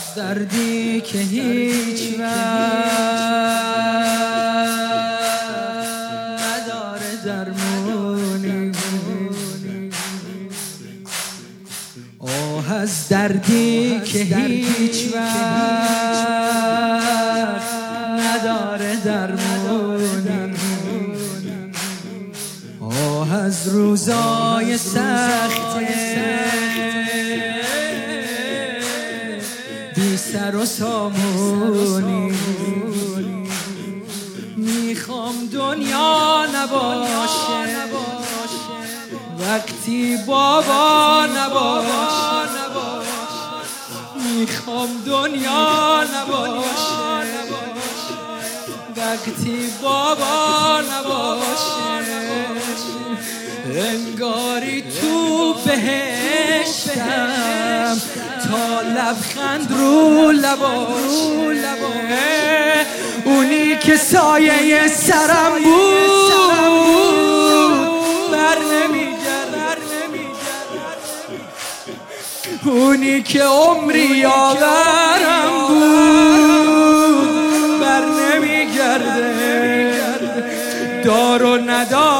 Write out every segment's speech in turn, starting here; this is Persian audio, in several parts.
از دردی که هیچ نداره درمونی. آه از دردی که هیچ نداره درمونی. آه از روزای سخته سر و سامونی. می‌خوام دنیا نباشه. وقتی بابا نباشه. می‌خوام دنیا نباشه. وقتی بابا نباشه. انگاری تو بهشتم. تا لبخند رو لباشه اونی که سایه سرم بود. بر اونی که عمری یاورم بود. بر نمیگرده دار و ندارم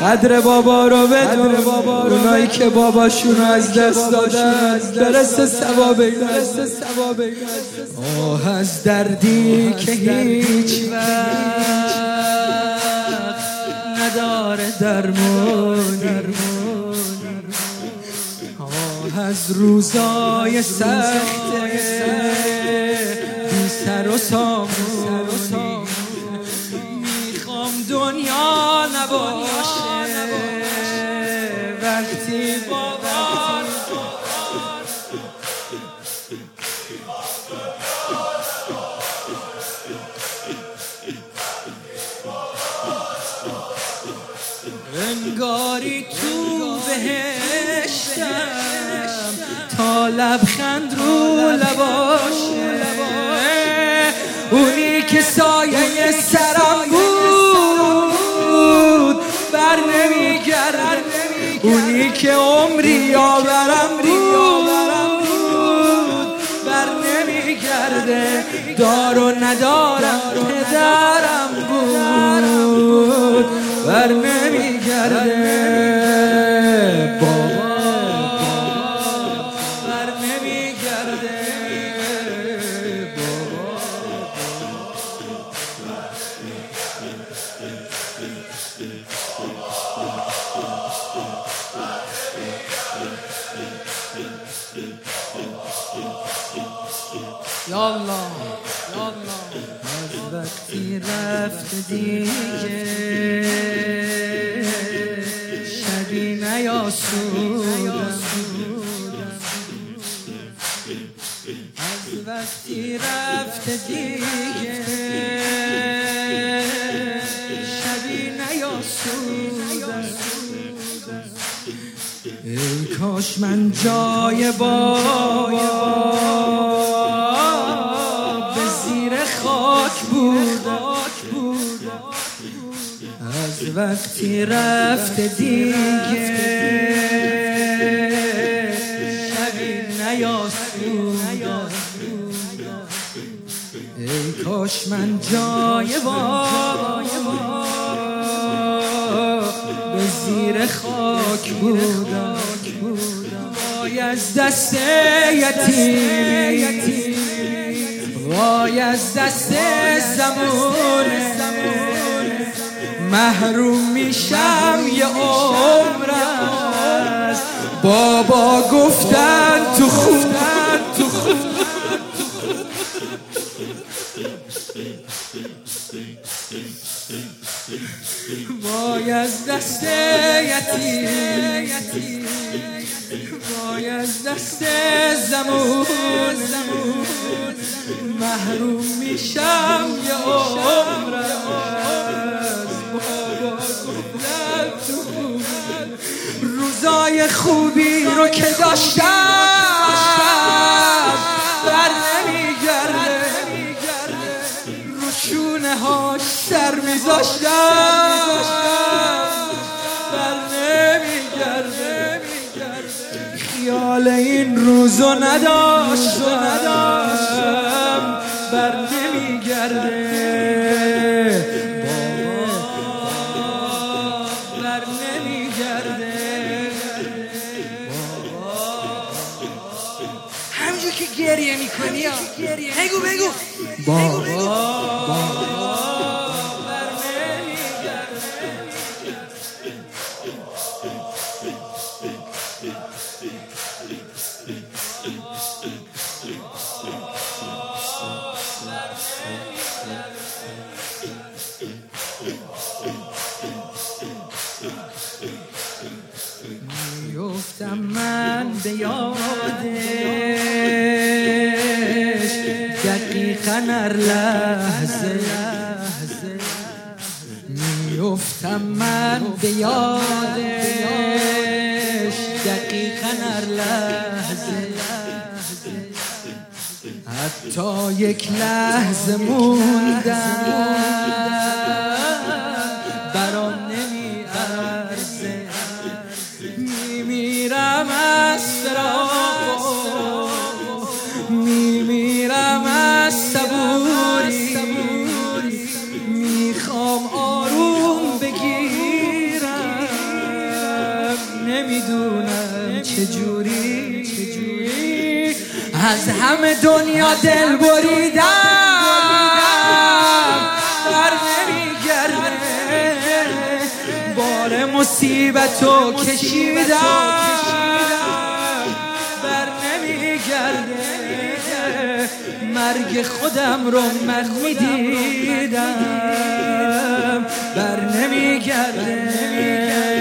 قدر بابا رو بدون اونایی که باباشون از دست دادن برسه ثواب آه از دردی که هیچ نداره درمون. آه از روزای سخته سر و سامون. دنیا نباشه. وقتی بابا. انگاری تو بهشتم. تا لبخند رو لباشه. اونی که سایه سرم که عمری یاورم بود. بر نمیگرده دار و ندارم پدرم بود. بر نمیگرده. یالا از وقتی رفت دیگه شبی نیاسودم از وقتی رفت دیگه شبی نیاسودم ای کاش من جای بابا. از وقتی رفت دیگه شبی نیاسود ای کاش من جای بابا به زیر خاک بودم. وای از دست یتیم وای از دست زمان محروم میشم یه عمر بابا گفتن تو خوندن تو وای از دست یتیم وای از دست زمون. محروم میشم یه خوبی رو که داشتم بر نمیگرده. روشونه هاش سر میذاشتم. بر نمیگرده. خیال این روزو نداشتم. بر نمیگرده. بگو بگو بابا بر میفتم من به یادش هر لحظه. میفتم من به یادش. دقیقا هر لحظه. حتی یک لحظه موندم. از همه دنیا دل بریدم. بر نمیگرده. بار مصیبتو کشیدم. بر نمیگرده. مرگ خودم رو من می‌دیدم. بر نمیگرده.